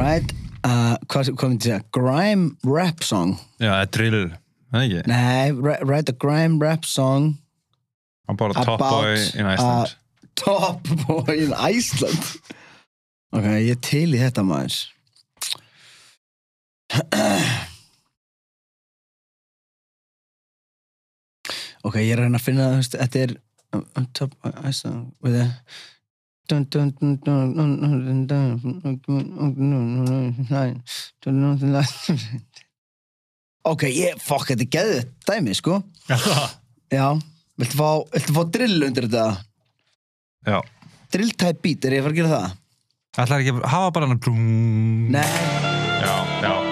hvað, hvað myndi ég segja, grime rap song. Já, drill, það ekki? nei, wri- write a grime rap song. Hann bara top About, boy in Iceland. Top boy in Iceland. Ok, ég til í þetta maður. Ok, ég er að reyna að finna veist, þetta er um, top boy Iceland with a ok, ég, fuck, þetta er geðið dæmi, sko Já, það viltu fá, viltu fá drill undir þetta Já drill type beat, er ég að fara að gera það? Ætlar ekki að hafa bara hann að Nei, Já, já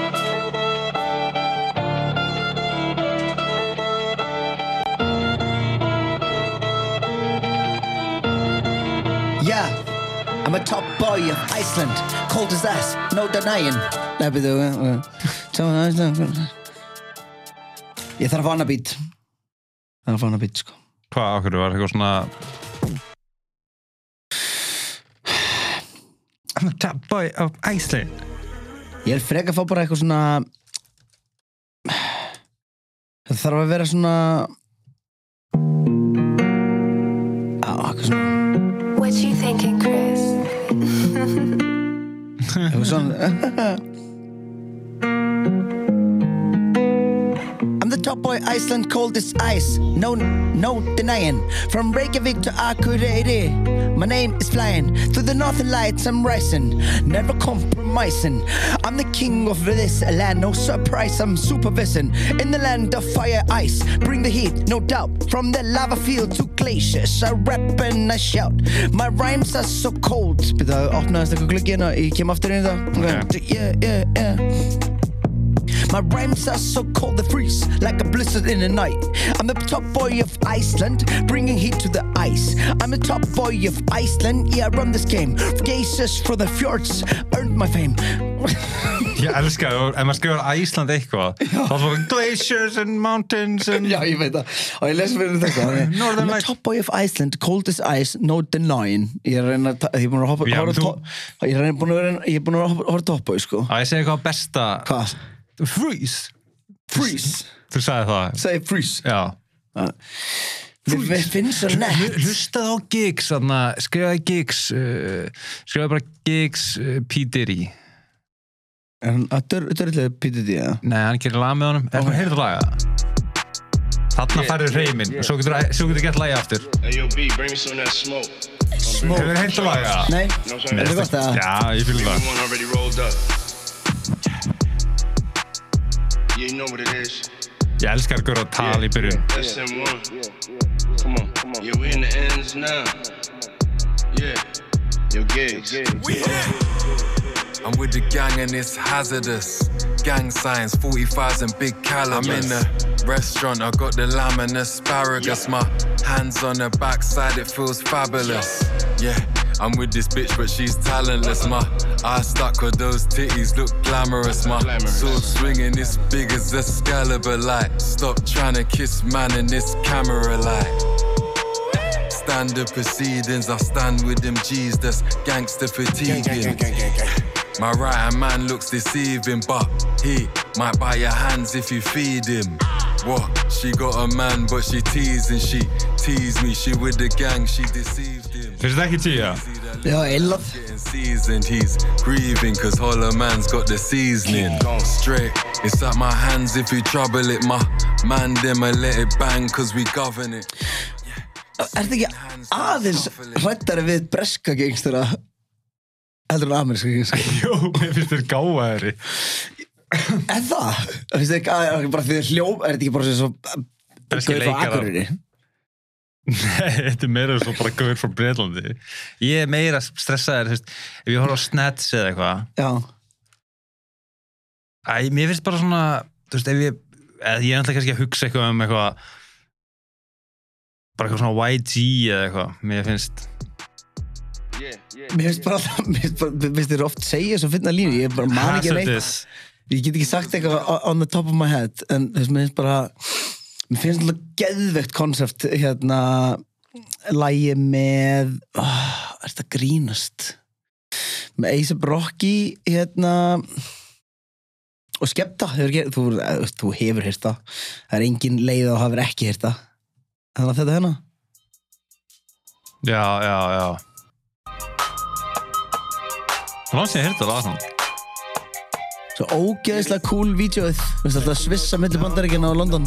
yeah I'm a top boy of Iceland. Cold as ass, no denying. Uh, uh, Ég þarf að fá hana beat Það er að fá hana beat, sko. Hvað, okkur var eitthvað svona I'm a top boy of Iceland. Ég er freka að fá bara eitthvað svona Það þarf að vera svona Chris? Eitthvað svona I'm the top boy Iceland cold as ice No, no denying From Reykjavik to Akureyri My name is flying Through the northern lights I'm rising Never compromising. I'm the king of this land No surprise I'm supervising. In the land of fire ice Bring the heat, no doubt. From the lava field to glaciers I rap and I shout. My rhymes are so cold. Býta, opnaðist eitthvað glugginn og ég kem aftur inn í það okay. Yeah, yeah, yeah My rhymes are so cold they freeze like a blizzard in the night. I'm the top boy of Iceland, bringing heat to the ice. I'm the top boy of Iceland, yeah, I run this game. Geysers for the fjords, earned my fame. Ég elska það, ef maður skrifar Æsland eitthvað þá er það glaciers and mountains and Já, ég veit það. Og ég lesi fyrir þetta. Northern I'm Lights. top boy of Iceland, cold as ice, no denying. Ég er reyna að, ég er búin að hoppa, Já, horfa þú- to- ég er reyna- búin að vera, ég er búin að horfa á top boy, sko. Að ég segi eitthvað besta Hvað? Freeze Freeze Þú sagði það Segði freeze Já uh, Við finnst það nett Hlustaði á gigs Skrifaði gigs eh, uh, Skrifaði bara gigs uh, P. Diddy Er hann að dörðlega P. Diddy eða? Nei, hann gerir lag með honum okay. Heyrðu laga Þarna færður reymin og svo getur þið gett lægi aftur. Hefur þið heilt að laga? Nei. Er þið gott að? Já, ég fylgir það. You know what it is. Ég elskar að gera að tala í byrjun SM1. Come on, come on. Yeah, we in the ends now. Yeah. Yo, gigs. I'm with the gang and it's hazardous. Gang signs, 45s and big calibers. I'm in the restaurant, I got the lamb and asparagus. My hands on the backside, it feels fabulous. Yeah, I'm with this bitch, but she's talentless. My eyes stuck with those titties, look glamorous. My Glamorous. sword swinging, it's big as Excalibur. Like, stop trying to kiss man in this camera light. Standard proceedings, I stand with them G's that's gangster fatiguing. My right hand man looks deceiving, but he might buy your hands if you feed him. What? She got a man, but she teasing. She teased me. She with the gang, she deceived him. Finnst þetta ekki tíu, já? Já, eilað. Er þetta ekki aðeins hrættari við breska gengstara heldur en ameríska gengstara? Jú, ég finnst þetta gáðaðri. En það? Finnst þetta ekki aðeins bara því að hljóð, er þetta ekki bara svo... Breski leikara. Nei, þetta er meira svo bara gauður frá Breitlandi Ég er meira stressaður, þú veist, ef ég horf á Snatch eða eitthvað. Já, Æ, mér finnst bara svona, þú veist, ef ég eða ég er alltaf kannski að hugsa eitthvað um eitthvað bara eitthvað svona YG eða eitthvað, mér finnst. Yeah, yeah. mér finnst bara alltaf, mér finnst þér oft segja svo finna línu, ég bara man ekki neitt. Ég get ekki sagt eitthvað on the top of my head en þú veist, mér finnst bara mér finnst alltaf geðveikt konsept hérna lægi með oh, er þetta grínast? Með A$AP Rocky hérna og skemmta, hefur, þú, þú hefur hýrta það. Er engin leið að hafa ekki hýrta þannig að þetta hérna. Já, já, já. Það var sem ég heyrði það svona svo ógeðislega cool veist alltaf svissa milli bandaríkina á London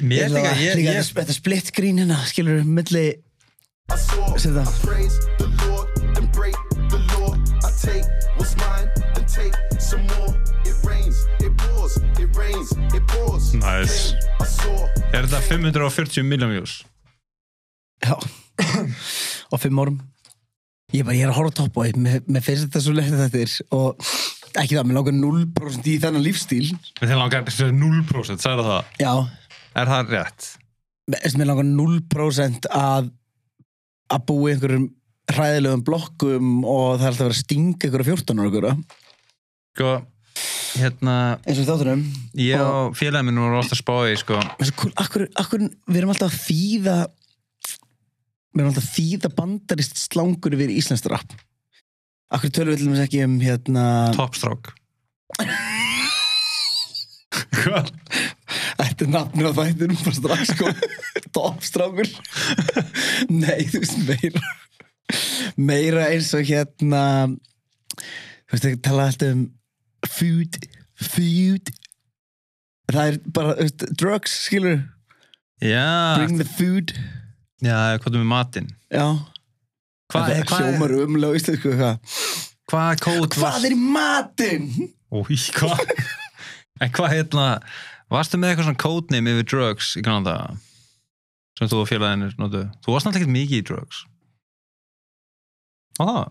Ég, líka ég, þetta split screen hérna skilur milli I saw, Sit down. I praise the Lord, then break the law. I take what's mine, then take some more. It rains, it pours, it rains, it pours. Nice. Er þetta 540 miljón views? já á fimm árum ég, bara, ég er að horfa á Top Boy með, með finnst þetta svo leitt þetta er og ekki það, mér langar 0% í þennan lífstíl. Við þeim langar 0% sagði það. Já, Er það rétt? Mér langar 0% að að búa í einhverjum hræðilegum blokkum og það er alltaf vera að stinga einhverja 14 ára einhverja. Sko, hérna eins og þáttunum. Ég og félagið minn voru ofta að spá í sko. Cool, akkur, akkur, við erum alltaf að þýða við erum alltaf að þýða bandarist slangur yfir íslenskt rap akkur tölum við til dæmis ekki um hérna? Topstrák Hvað? Þetta er nafnir á þættinum bara strax sko? Topstrákur Nei, þú veist meira Meira eins og hérna Þú veist ekki tala alltaf um Food Food. Það er bara, þú veist, drugs, skilur Já, Bring the food. Já, hvað er með matinn? Já Hvað Það hljómar umlega í íslensku hvað Hvað kód Hvað er í matinn? Új, hvað? en hvað hérna, varstu með eitthvað svona codename yfir drugs í Kanada? Sem þú og félaginu notu? Þú varst náttúrulega ekkert mikið í drugs. Á það?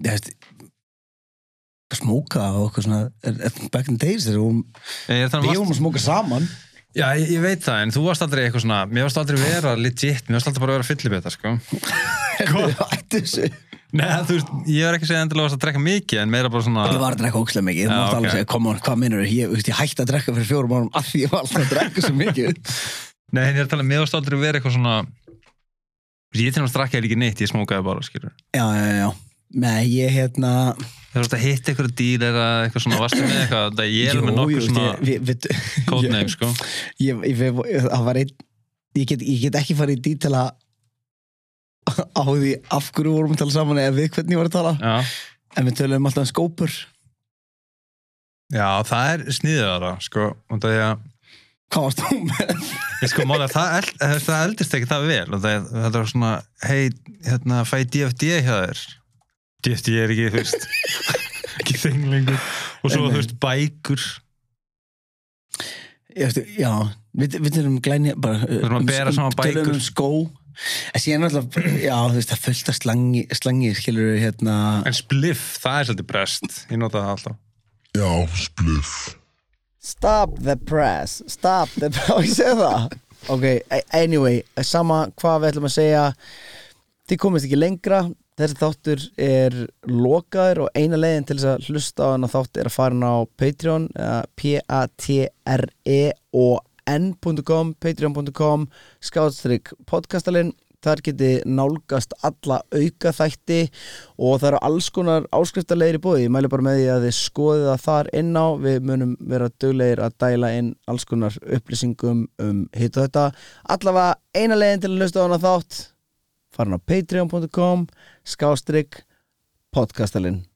Já, veist Smóka og eitthvað svona er, er, Back in the days þegar Ég er Við vorum að smóka saman Já, ég, ég veit það, en þú varst aldrei eitthvað svona, mér varst aldrei vera legit, mér varst aldrei bara vera fyllibita, sko. Hvað? Ættu þessu Nei, þú veist, ég er ekki að segja varst að drekka mikið, en meira bara svona... Ég var að drekka ókslega mikið, þú Já, mátt alveg segja, come on, hvað minnur ég, veist, ég hætti að drekka fyrir fjórum árum af því ég var alltaf að drekka svo mikið. Nei, en ég er að tala, mér varst aldrei vera eitthvað svona... Ég til að drakka ég ekki neitt, ég smókaði bara, skilur. Já, já, já, nei, ég hérna, Þú varst að hitta eitthvað dýr eða eitthvað svona, varstu með eitthvað, það ég er með nokkuð svona ég, codename, sko. Ég, ég, ég, var ég get, ég get ekki farið í dítela á því af hverju vorum að tala saman eða við hvernig ég var að tala, Já, en við tölum alltaf um skópur. já, það er sniðara, sko, og það er að, Hvað varst þú með? ég sko, málega, það, eld, það, það eldist ekki það vel, og það, það er svona, hei, hérna, fæ DFD hjá þér. DFD er ekki, þú veist, ekki þing lengur. Og svo, þú veist, bækur. Ég veist, já, við, við bara Við erum að bera saman bækur. Tölum um skó En síðan alltaf, já, þú veist, það fullt af slangi, slangi skilur hérna En spliff, það er svolítið brest. Ég nota það alltaf. Já, spliff. Stop the press Stop the press, og ég segi það Ok, a- anyway, sama hvað við ætlum að segja Þið komist ekki lengra Þessi þáttur er lokaður og eina leiðin til þess að hlusta á hana þátt er að fara inn á Patreon uh, p-a-t-r-e-o-n.com skáttstrykk podcastalinn. Þar geti nálgast alla auka þætti og það eru alls konar áskriftarlegir í bóði ég mæli bara með því að þið skoðið það þar inn á. Við munum vera duglegir að dæla inn alls konar upplýsingum um hitt og þetta. Allavega eina leiðin til að hlusta á hana þátt farin á patreon.com skástrygg podcastalinn